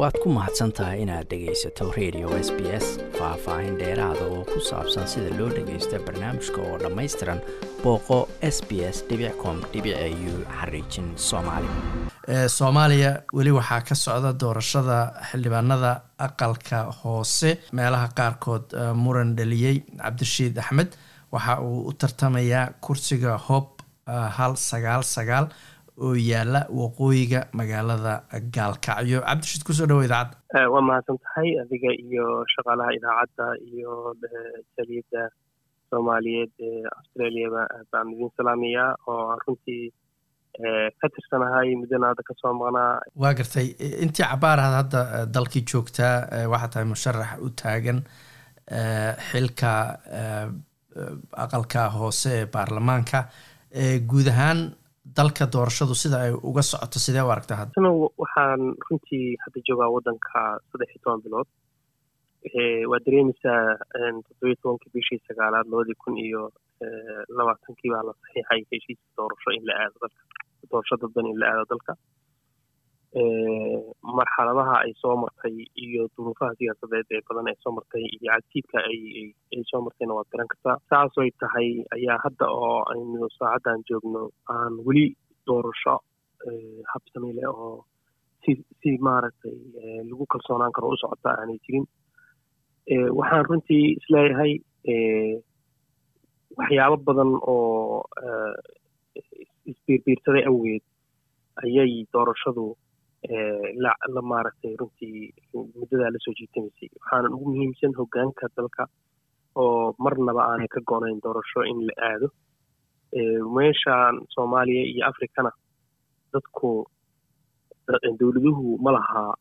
waad ku mahadsan tahay inaad dhegaysato radio s b s faah-faahin dheeraada oo ku saabsan sida loo dhagaysto barnaamijka oo dhammaystiran booqo s b s com u xariijin soomaali. Soomaaliya weli waxaa ka socda doorashada xildhibaanada aqalka hoose. Meelaha qaarkood muran dhaliyey cabdirashiid axmed waxa uu u tartamayaa kursiga hob hal sagaal sagaal oo yaalla waqooyiga magaalada gaalkacyo. Cabdirashiid ku soo dhawo idaacadda waa mahadsan tahay adiga iyo shaqaalaha idaacadda iyo jaliyadda soomaaliyeed ee australiaba baan idin salaamayaa oo runtii ka tirsanahay muddana hadda ka soo maqnaa. Waa gartay. Intii cabaaraad hadda dalkii joogtaa waxaa tahay musharax u taagan xilka aqalka hoose ee baarlamaanka guud ahaan dalka doorashadu sida ay uga socoto sidee u aragtaa hadda? Sana waxaan runtii hadda joogaa waddanka saddex iyo toban bilood. Waa dareemeysaa toddobiyo tobankii bishii sagaalaad labadii kun iyo labaatankii baa la saxiixay heshiiska doorasho in la aado dalka doorasho dadban in la aado dalka marxaladaha ay soo martay iyo duruufaha siyaasadeed ee badan ee soo martay iyo cagtiidka ay soo martayna waad garan kartaa. Saasoy tahay ayaa hadda oo aynu saacaddan joogno aan weli doorasho habsami leh oo si si maaragtay lagu kalsoonaan karo u socota aanay jirin. Waxaan runtii is leeyahay waxyaabo badan oo isbiirbiirsaday awgeed ayay doorashadu la maaragtay runtii muddadaa la soo jiitamaysay waxaana ugu muhiimsan hoggaanka dalka oo marnaba aanay ka go-nayn doorasho in la aado. Meeshaan soomaaliya iyo africana dadku dowladuhu ma lahaa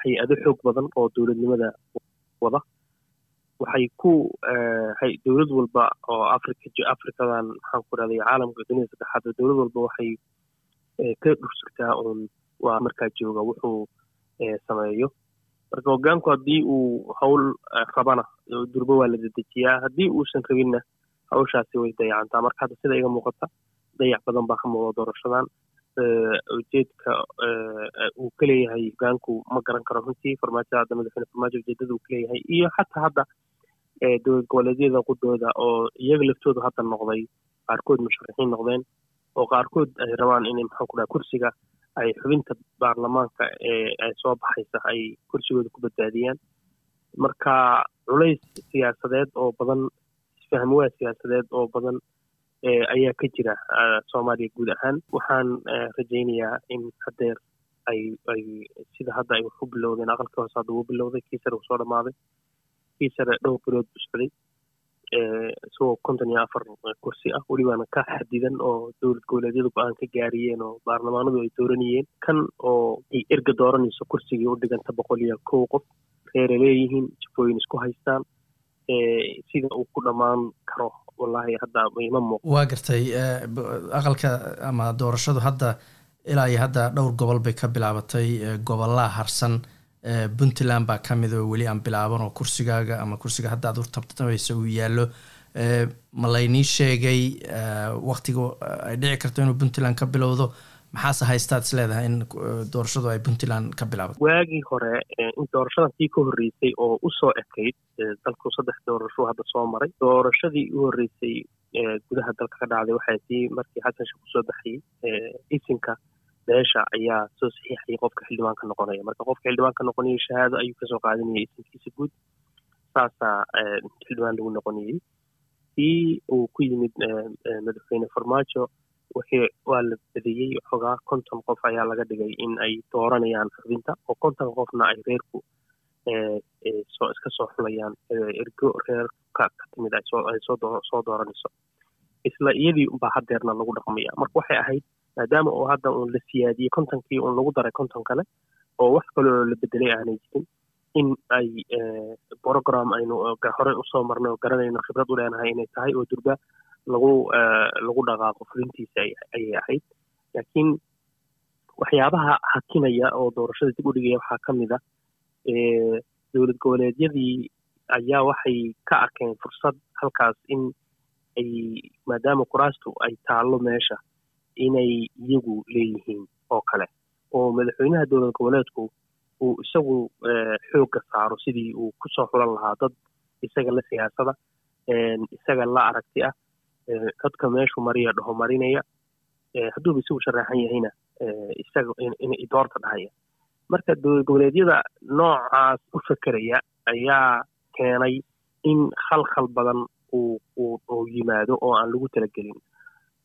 hay'ado xoog badan oo dowladnimada wada. Waxay ku dowlad walba oo africa africadan maxaan ku rahday caalamka dunida saddexaad dowlad walba waxay ka dhursugtaa uun waa markaa jooga wuxuu sameeyo. Marka hoggaanku haddii uu hawl rabana durbo waa la dedejiyaa haddii uusan rabinna hawshaasi way dayacantaa. Marka hadda sida iga muuqata dayac badan baa ka muuqda doorashadan ujeedka uu ka leeyahay hoggaanku ma garan karo runtii farmaajada hadda madaxweyne farmaajo ujeedada uu ka leeyahay. Iyo xataa hadda dowlad goboleedyada qudooda oo iyaga laftooda hadda noqday qaarkood musharaxiin noqdeen oo qaarkood ay rabaan inay maxaan ku dhaha kursiga ay xubinta baarlamaanka ee soo baxaysa ay kursigooda ku badbaadiyaan. Marka culays siyaasadeed oo badan isfahmwaa siyaasadeed oo badan ayaa ka jira soomaaliya guud ahaan. Waxaan rajaynayaa in hadeer ay ay sida hadda ay wax u bilowdeen aqalkii hoose hadda uu bilowday kii sare uu soo dhammaaday kii dhowr bilood buu socday isagoo konton iyo afar kursi ah welibaana ka xadidan oo dowlad goboleedyadu go'aan ka gaariyeen oo baarlamaanadu ay dooranayeen. Kan oo ay erga dooranayso kursigii u dhiganta boqol iyo kow qof reera leeyihiin jafooyin isku haystaan sida uu ku dhammaan karo. Wallaahi hadda ima muuqo waa gartay aqalka ama doorashadu hadda ilaa iyo hadda dhowr gobol bay ka bilaabatay gobollaa harsan puntland baa ka mid oo weli aan bilaaban oo kursigaaga ama kursiga hadda tabtamaysa uu yaallo. Ma laynii sheegay waktiga ay dhici karto inuu puntland ka bilowdo? Maxaase haystaad is leedahay in doorashadu ay puntland ka bilaabato? Waagii hore in doorashadan tii ka horreysay oo u soo ekayd dalku saddex doorasho hadda soo maray. Doorashadii u horreysay gudaha dalka ka dhacday waxay tii markii xasan sheekh u soo baxayey isinka beesha ayaa soo saxiixayay qofka xildhibaanka noqonaya. Marka qofka xildhibaanka noqonayay shahaado ayuu ka soo qaadanayay isinkiisa guud saasaa xildhibaan lagu noqonayey kii uu ku yimid madaxweyne farmaajo waa la badiyey xoogaa konton qof ayaa laga dhigay in ay dooranayaan xubinta oo konton qofna ay reerku soo iska soo xulayaan ergo reerka ka timid ay soo dooranayso. Isla iyadii unbaa hadeerna lagu dhaqmaya. Marka waxay ahayd maadaama uu hadda uun la siyaadiyey kontonkii uun lagu daray konton kale oo wax kale oo la bedelay aanay jirin in ay program aynu horey u soo marnay oo garanayno khibrad u leenahay inay tahay oo durba lagu lagu dhaqaaqo fulintiisa ayay ahayd. Laakiin waxyaabaha hakinaya oo doorashada dib u dhigaya waxaa ka mid a dowlad goboleedyadii ayaa waxay ka arkeen fursad halkaas in ay maadaama kuraastu ay taallo meesha inay iyagu leeyihiin oo kale. Oo madaxweynaha dowlad goboleedku uu isagu xoogga saaro sidii uu ku soo xulan lahaa dad isaga la siyaasada isaga la aragti ah dadka meeshuu mariya dhaho marinaya hadduuba isagu sharaxan yahayna isaga doorta dhahaya. Marka dowlad goboleedyada noocaas u fakeraya ayaa keenay in khalkhal badan uu yimaado oo aan lagu talagelin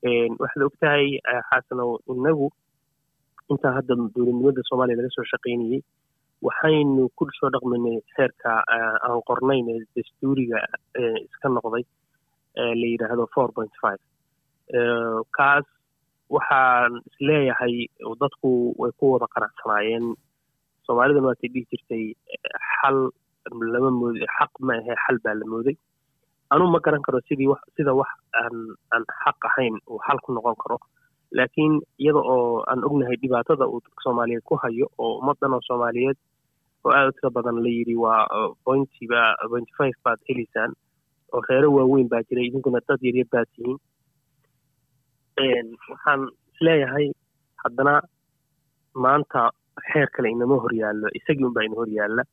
waxaad ogtahay xasanow inagu intaa hadda dowladnimada soomaaliya laga soo shaqaynayey waxaynu ku soo dhaqmaynay xeerka aan qornayn ee dastuuriga iska noqday la yidhaahdo four point five. Kaas waxaan is leeyahay dadku way ku wada qanacsanaayeen. Soomaalidana waatay dhihi jirtay xal lama mooday xaq ma ahe xal baa la mooday anuu ma garan karo sidii wax sida wax aan xaq ahayn uu xal ku noqon karo. Laakiin iyada oo aan ognahay dhibaatada uu dadka soomaaliyeed ku hayo oo ummadan oo soomaaliyeed oo aada u tira badan la yidhi waa pointiba pointy five baad helaysaan oo reero waaweyn baa jira idinkuna dad yaryar baad tihiin. Waxaan is leeyahay haddana maanta xeer kale inama horyaallo isagii unbaa ina horyaalla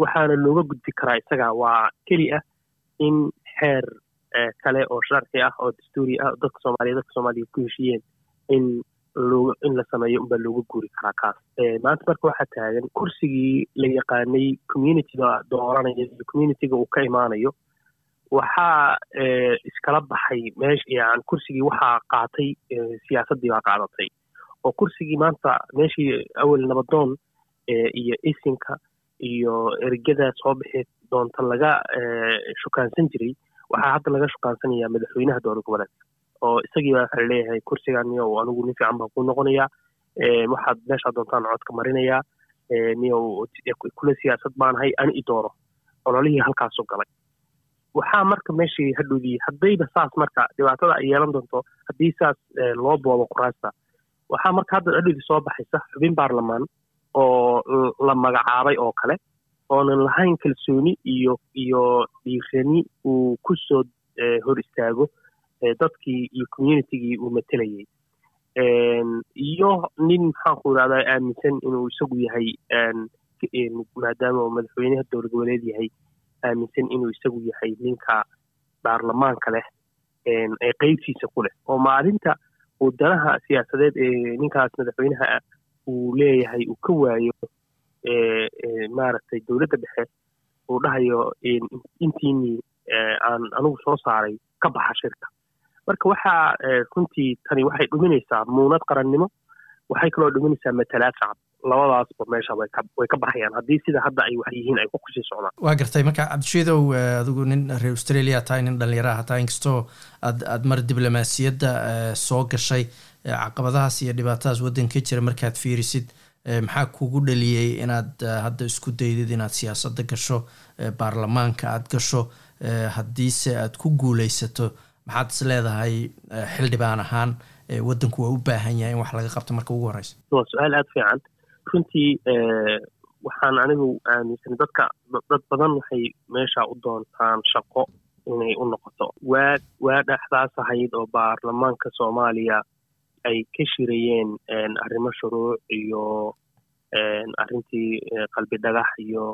waxaana looga gudbi karaa isaga waa keli ah in xeer kale oo sharci ah oo dastuuri ah dadka soomaaliya dadka soomaaliya ku heshiiyeen in in la sameeyo unbaa looga guuri karaa kaas. Maanta marka waxaa taagan kursigii la yaqaanay communityga dooranaya iyo communityga uu ka imaanayo. Waxaa iskala baxay meesh yan kursigii waxaa qaatay siyaasaddii baa qaadatay. Oo kursigii maanta meeshii awel nabadoon iyo isinka iyo ergada soo bixi doonta laga shukaansan jiray waxaa hadda laga shukaansanaya madaxweynaha dowlad goboleedka oo isagii baa waxa la leeyahay kursigan niyow anigu nin fiican baan ku noqonayaa waxaad meeshaa doontaan codka marinayaa niyow kula siyaasad baanahay ani i dooro. Ololihii halkaasu galay. Waxaa marka meeshii hadhowdii haddayba saas marka dhibaatada ay yeelan doonto haddii saas loo boobo quraasta waxaa marka hadda hadhowdii soo baxaysa xubin baarlamaan oo la magacaabay oo kale oonan lahayn kalsooni iyo iyo dhiirani uu ku soo hor istaago dadkii iyo communitygii uu matelayay iyo nin maxaanku idhahdaa aaminsan inuu isagu yahay maadaama uu madaxweynaha dowlad goboleed yahay aaminsan inuu isagu yahay ninka baarlamaanka leh ee qeybtiisa ku leh. Oo maalinta uu danaha siyaasadeed ee ninkaas madaxweynaha ah uu leeyahay uu ka waayo maaragtay dowladda dhexe uu dhahayo intiinii aan anigu soo saaray ka baxa shirka. Marka waxaa runtii tani waxay dhuminaysaa muunad qarannimo waxay kaloo dhuminaysaa matalaad shacab. Labadaasba meesha way ka baxayaan. Haddii sida hadda ay wax yihiin ay ku ku sii socdaan. Waa gartay. Marka cabdishiidow adigu nin reer australia tahay nin dhallinyaraha tahay inkastoo aad aad mar diblomaasiyadda soo gashay caqabadahaas iyo dhibaatadaas waddanka jira markaad fiirisid maxaa kugu dhaliyey inaad hadda isku daydid inaad siyaasadda gasho baarlamaanka aad gasho haddiise aad ku guuleysato maxaad is leedahay xildhibaan ahaan waddanku waa u baahan yahay in wax laga qabto marka ugu horeysa waa su'aal aada fiican. Runtii waxaan anigu aaminsan dadka dad badan waxay meesha u doontaan shaqo inay u noqoto. Waa waa dhexdaas ahayd oo baarlamaanka soomaaliya ay ka shirayeen arrimo shuruuc iyo arrintii qalbi dhagax iyo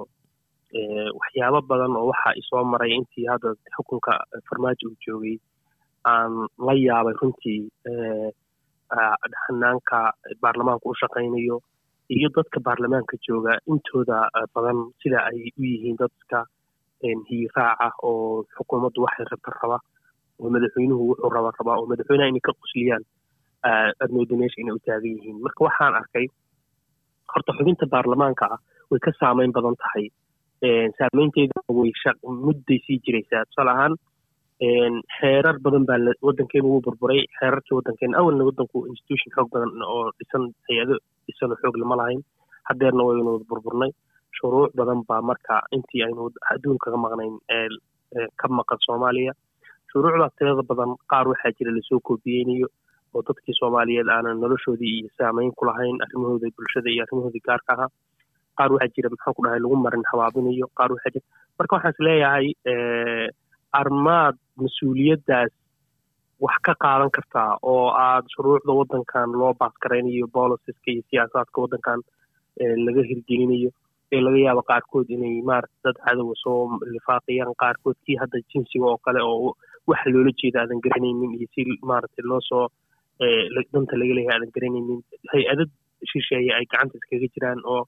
waxyaabo badan oo waxa isoo maray intii hadda xukunka farmaajo uu joogay aan la yaabay runtii hanaanka baarlamaanka u shaqaynayo iyo dadka baarlamaanka jooga intooda badan sida ay u yihiin dadka hiiraaca oo xukuumaddu waxay rabta raba oo madaxweynuhu wuxuu raba rabaa oo madaxweynaha inay ka qusliyaan mooda meesha inay u taagan yihiin marka waxaan arkay horta xubinta baarlamaanka ah way ka saameyn badan tahay saameynteeda way mudday sii jiraysaa tusaale ahaan xeerar badan baa waddankeenu wuu burburay xeerarkii waddankeena awalna waddanku institution xoog badan oo dhisan hay'ado dhisan oo xoog lama lahayn haddeerna waynu wada burburnay shuruuc badan baa marka intii aynu adduun kaga maqnayn ka maqan soomaaliya shuruucdaas tirada badan qaar waxaa jira la soo koobiyeynayo oo dadkii soomaaliyeed aanan noloshoodii iyo saameyn ku lahayn arrimahooda bulshada iyo arrimahoodii gaarka ahaa qaar waxaa jira maxaan ku dhahay lagu marin habaabinayo qaar waxaa jira. Marka waxaan leeyahay armaad mas'uuliyaddaas wax ka qaadan kartaa oo aad shuruucda waddankan loo baaskaraynayo bolisiska iyo siyaasaadka waddankan laga hirgelinayo ee laga yaabo qaarkood inay maarata dad cadowa soo lifaaqayaan qaarkood kii hadda jinsiga oo kale oo waxa loola jeeda aadan garanaynin iyo si maaragtay loo soo danta laga leeyahay aadan garanaynin hay'adad shisheeye ay gacanta iskaga jiraan oo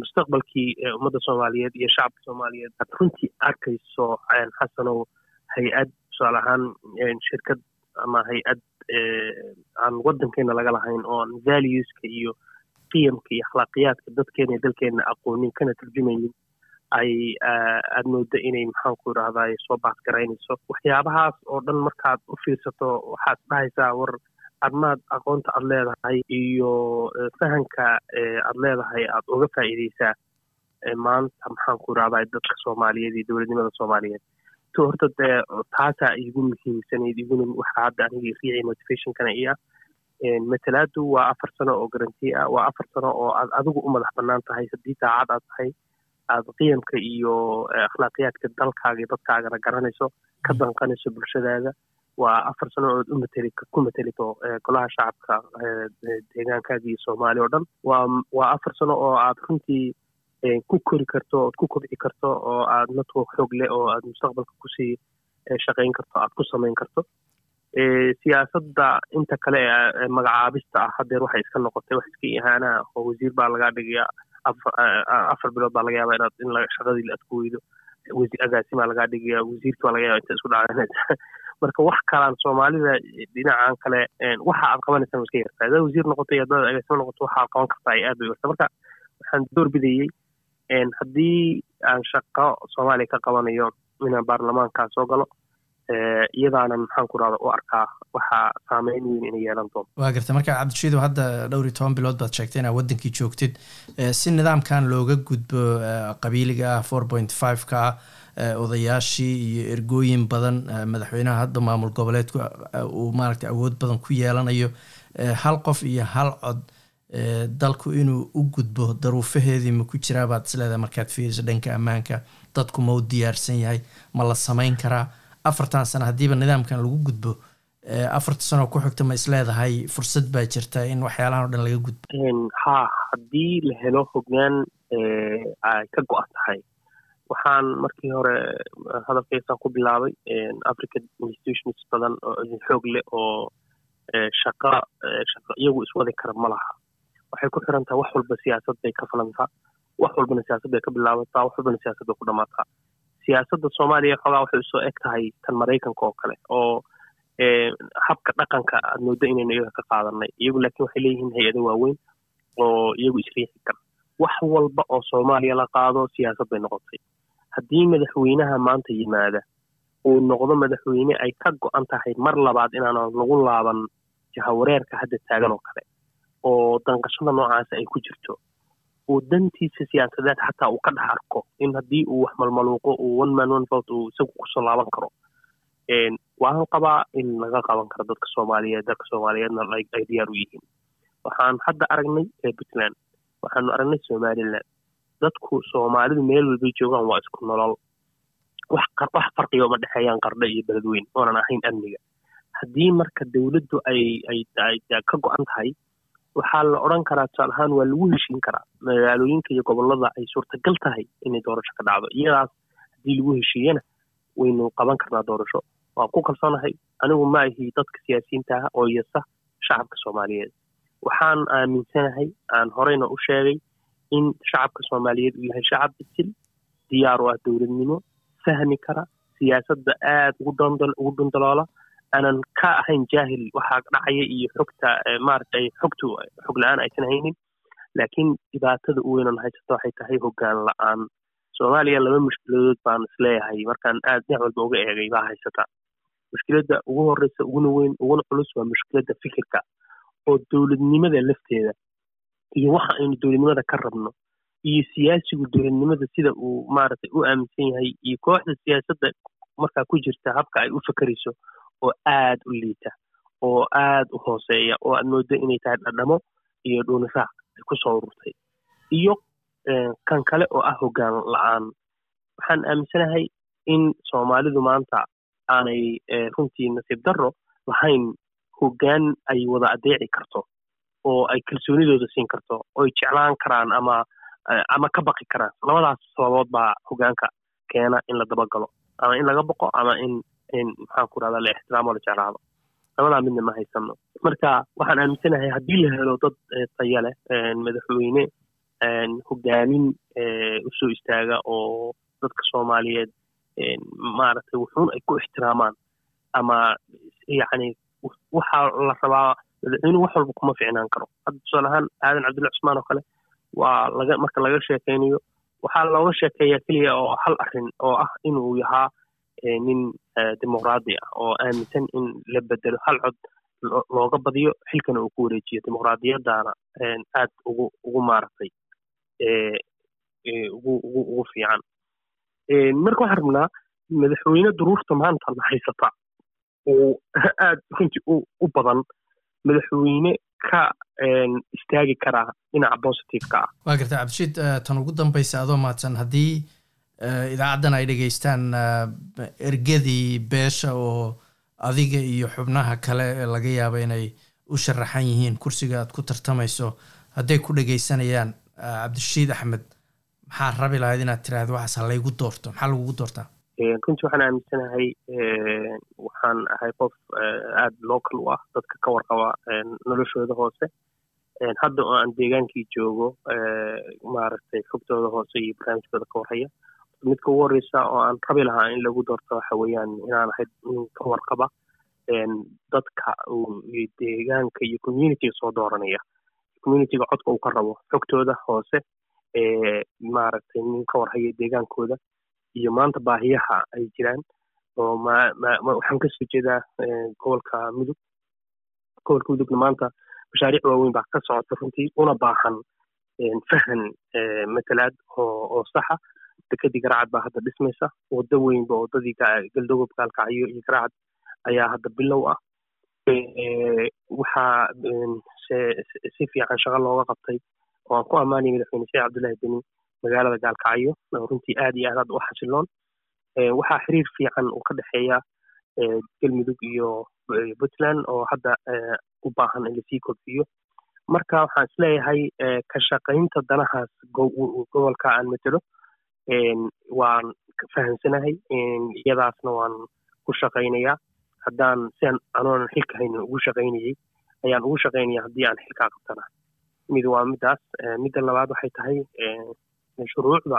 mustaqbalkii ummadda soomaaliyeed iyo shacabka soomaaliyeed aad runtii arkayso xasanow hay'ad tusaale ahaan shirkad ama hay'ad aan waddankeena laga lahayn oo valueska iyo qiyamka iyo akhlaaqiyaadka dadkeena iyo dalkeena aqoonin kana turjumaynin ay aad moodo inay maxaanku idhahdaa soo baasgaraynayso. Waxyaabahaas oo dhan markaad u fiirsato waxaad dhahaysaa war admaad aqoonta aad leedahay iyo fahanka aad leedahay aad uga faa'iideysaa maanta maxaanku idhahdaa dadka soomaaliyeed iyo dowladnimada soomaaliyeed. To horta dee taasaa igu muhiimsanayd iguna waxa hadda aniga riici motivationkana i ah matalaadu waa afar sano oo garanti ah waa afar sano oo aad adigu u madax bannaan tahay haddii daacad aad tahay aad qiyamka iyo akhlaaqiyaadka dalkaaga iyo dadkaagana garanayso ka danqanayso bulshadaada waa afar sano ood u mateli ku matelito golaha shacabka deegaankaaga iyo soomaaliya oo dhan. Waa afar sano oo aad runtii ku kori karto ood ku kobci karto oo aad network xoog leh oo aad mustaqbalka ku sii shaqayn karto aad ku samayn karto. Siyaasadda inta kale ee magacaabista ah hadeer waxay iska noqotay wax iska ihaanaa oo wasiir baa lagaa dhigaya afar bilood baa laga yaaba inaad in shaqadii aad ku weydo. Agaasimaa lagaa dhigaya wasiirka baa laga yaaba inta isku dhacdanaysa marka wax kalaan soomaalida dhinacan kale waxa aad qabanaysaa iska yartaa hadaad wasiir noqoto iyo hadaad agaasimo noqoto waxa aad qaban kartaa ay aad bay yarta marka waxaan door bidayey haddii aan shaqo soomaaliya ka qabanayo inaan baarlamaankaa soo galo iyadaana maxaan ku rahda u arkaa waxaa saameyn weyn inay yeelan doonto waa garta. Marka cabdishiidow hadda dhowr iyo toban bilood baad sheegtay inaad waddankii joogtid si nidaamkan looga gudbo qabiiliga ah four point five ka ah odayaashii iyo ergooyin badan madaxweynaha hadda maamul goboleedku uu maaragtay awood badan ku yeelanayo hal qof iyo hal cod dalku inuu u gudbo daruufaheedii ma ku jiraa baad isleedahay markaad fiiriso dhanka ammaanka. Dadku ma u diyaarsan yahay ma la samayn karaa. Afartan sano haddiiba nidaamkan lagu gudbo afarta sanoo ku xigta ma isleedahay fursad baa jirta in waxyaalahan o dhan laga gudbo. Ha haddii la helo hogaan ay ka go-an tahay waxaan markii hore hadalkaysaan ku bilaabay africa institutions badan oo xoog leh oo shaqa shaqa iyagu iswadi kara ma laha. Waxay ku xiran tahay wax walba siyaasad bay ka falantaa wax walbana siyaasad bay ka bilaabataa wax walbana siyaasad bay ku dhamaataa. Siyaasadda soomaaliya xoogaa waxay u soo eg tahay tan maraykanka oo kale oo habka dhaqanka aad moodo inaynu iyaga ka qaadanay. Iyagu laakiin waxay leeyihiin hay'ado waaweyn oo iyagu isriixi kara wax walba oo soomaaliya la qaado siyaasad bay noqotay haddii madaxweynaha maanta yimaada uu noqdo madaxweyne ay ka go-an tahay mar labaad inaanan lagu laaban jahawareerka hadda taagan oo kale oo danqashada noocaasa ay ku jirto. Uu dantiisa siyaasadeed xataa uu ka dhex arko in haddii uu wax malmaluuqo uu one man one vote uu isagu ku soo laaban karo waan qabaa in laga qaban karo dadka soomaaliyeed dadka soomaaliyeedna ay diyaar u yihiin. Waxaan hadda aragnay puntland waxaanu aragnay somaliland dadku soomaalidu meel walbay joogaan waa isku nolol. Wax farqiga uma dhexeeyaan qardho iyo beledweyn oonan ahayn amniga. Haddii marka dowladdu ay ay ka go-an tahay waxaa la odhan karaa tusaal ahaan waa lagu heshiin karaa magaalooyinka iyo gobollada ay suurtagal tahay inay doorasho ka dhacdo. Iyadaas haddii lagu heshiiyana waynu qaban karnaa doorasho. Waan ku kalsoonahay anigu ma ahi dadka siyaasiyiinta ah oo yasa shacabka soomaaliyeed. Waxaan aaminsanahay aan horeyna u sheegay in shacabka soomaaliyeed uu yahay shacab isil diyaar u ah dowladnimo fahmi kara siyaasadda aad ugu dhundaloola aanan ka ahayn jaahil waxaa dhacaya iyo xogta maaragtay xogtu xog la'aan aysan haynin. Laakiin dhibaatada u weynan haysato waxay tahay hoggaan la'aan. Soomaaliya laba mushkiladood baan is leeyahay markaan aad dhinac walba uga eegay baa haysata. Mushkiladda ugu horeysa uguna weyn uguna culus waa mushkiladda fikirka oo dowladnimada lafteeda iyo waxa aynu dowladnimada ka rabno iyo siyaasigu dowladnimada sida uu maaragtay u aaminsan yahay iyo kooxda siyaasadda markaa ku jirta habka ay u fakerayso oo aad u liita oo aad u hooseeya oo aad moodo inay tahay dhadhamo iyo dhuuniraac ay ku soo ururtay. Iyo kan kale oo ah hoggaan la'aan waxaan aaminsanahay in soomaalidu maanta aanay runtii nasiib darro lahayn hoggaan ay wada adeeci karto oo ay kalsoonidooda siin karto oo ay jeclaan karaan ama ama ka baqi karaan. Labadaas sababood baa hogaanka keena in la dabagalo ama in laga boqo ama in in maxaan ku rahdaa la ixtiraamo la jeclaado. Labadaa midna ma haysano marka waxaan aaminsanahay haddii la helo dad taya leh madaxweyne hogaamin u soo istaaga oo dadka soomaaliyeed maaragtay wuxuun ay ku ixtiraamaan ama yacni waxaa la rabaa madaxweynuhu wax walba kuma ficnaan karo. Hadda tusaale ahaan aadan cabdullahi cusmaan oo kale waa laga marka laga sheekaynayo waxaa looga sheekeeyaa keliya oo hal arrin oo ah inuu yahaa nin dimuqraadi ah oo aaminsan in la bedelo hal cod looga badiyo xilkana uu ku wareejiyo dimuqraadiyaddaana aad ugu ugu maaragtay ugu ugu ugu fiican. Marka waxaan rabnaa madaxweyne duruurta maanta la haysata? Uu aad runtii u badan madaxweyne ka istaagi karaa dhinaca positiveka. Ah waa garta cabdishiid tan ugu dambaysa adoo mahadsan haddii idaacaddan ay dhegeystaan ergadii beesha oo adiga iyo xubnaha kale ee laga yaabo inay u sharaxan yihiin kursiga aad ku tartamayso hadday ku dhegeysanayaan cabdishiid axmed maxaa rabi lahayd inaad tiraahdo waxaas ha laygu doorto maxaa lagugu doortaa runtii waxaan aaminsanahay waxaan ahay qof aada local u ah dadka ka warqaba noloshooda hoose. Hadda oo aan deegaankii joogo maaragtay xogtooda hoose iyo barnaamijkooda ka warhaya midka ugu horreysa oo aan rabi lahaa in lagu doorto waxa weeyaan inaan ahay nin ka warqaba dadka deegaanka iyo communityga soo dooranaya. Communityga codka uu ka rabo xogtooda hoose maaragtay nin ka warhaya deegaankooda iyo maanta baahiyaha ay jiraan oo waxaan ka soo jeedaa gobolka mudug gobolka mudugna maanta mashaariic waaweyn baa ka socota runtii una baahan fahan matalaad oo saxa dekadii garacad baa hadda dhismaysa waddo weynba waddadii galdogob gaalkacyo iyo garacad ayaa hadda bilow ah. Waxaa si fiican shaqo looga qabtay oo aan ku ammaanaya madaxweyne sheekh cabdullaahi beni magaalada gaalkacyo runtii aad iyo aad hadda u xasiloon waxaa xiriir fiican uu ka dhexeeya galmudug iyo puntland oo hadda u baahan in la sii kordhiyo. Marka waxaan is leeyahay ka shaqaynta danahaas gobolka aan matelo waan fahamsanahay iyadaasna waan ku shaqaynayaa. Haddaan sian anoonan xilka haynin ugu shaqaynayay ayaan ugu shaqaynaya haddii aan xilkaa qabtana. Mid waa midaas midda labaad waxay tahay shuruucda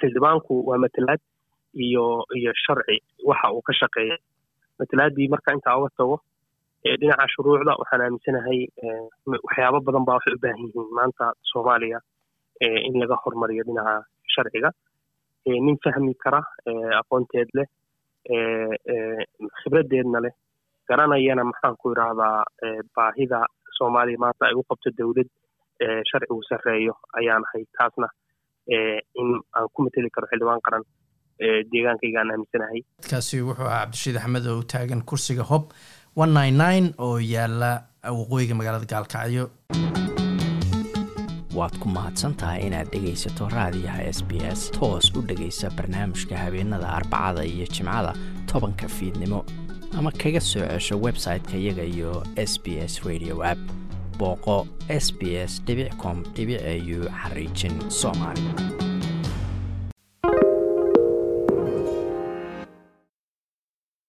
xildhibaanku waa matalaad iyo iyo sharci. Waxa uu ka shaqeeya matalaaddii marka intaa uga tago dhinaca shuruucda waxaan aaminsanahay waxyaabo badan baa waxay u baahan yihiin maanta soomaaliya in laga hormariyo dhinaca sharciga. Nin fahmi kara aqoonteed leh khibraddeedna leh. Garanayana maxaan ku idhaahdaa baahida soomaaliya maanta ay u qabto dowlad sharcigu sarreeyo ayaan ahay taasna in aan ku mateli karo xildhibaan qaran deegaankaygaan aaminsanahay. Kaasi wuxuu ahaa cabdishiid axmed oo u taagan kursiga hob one nine nine oo yaalla waqooyiga magaalada gaalkacyo. Waad ku mahadsan tahay inaad dhegaysato raadiyaha s b s. Toos u dhegaysa barnaamijka habeenada arbacada iyo jimcada tobanka fiidnimo. Ama kaga soo cesho website-ka iyaga iyo s b s radio app booqo s b s com au xariijin soomaali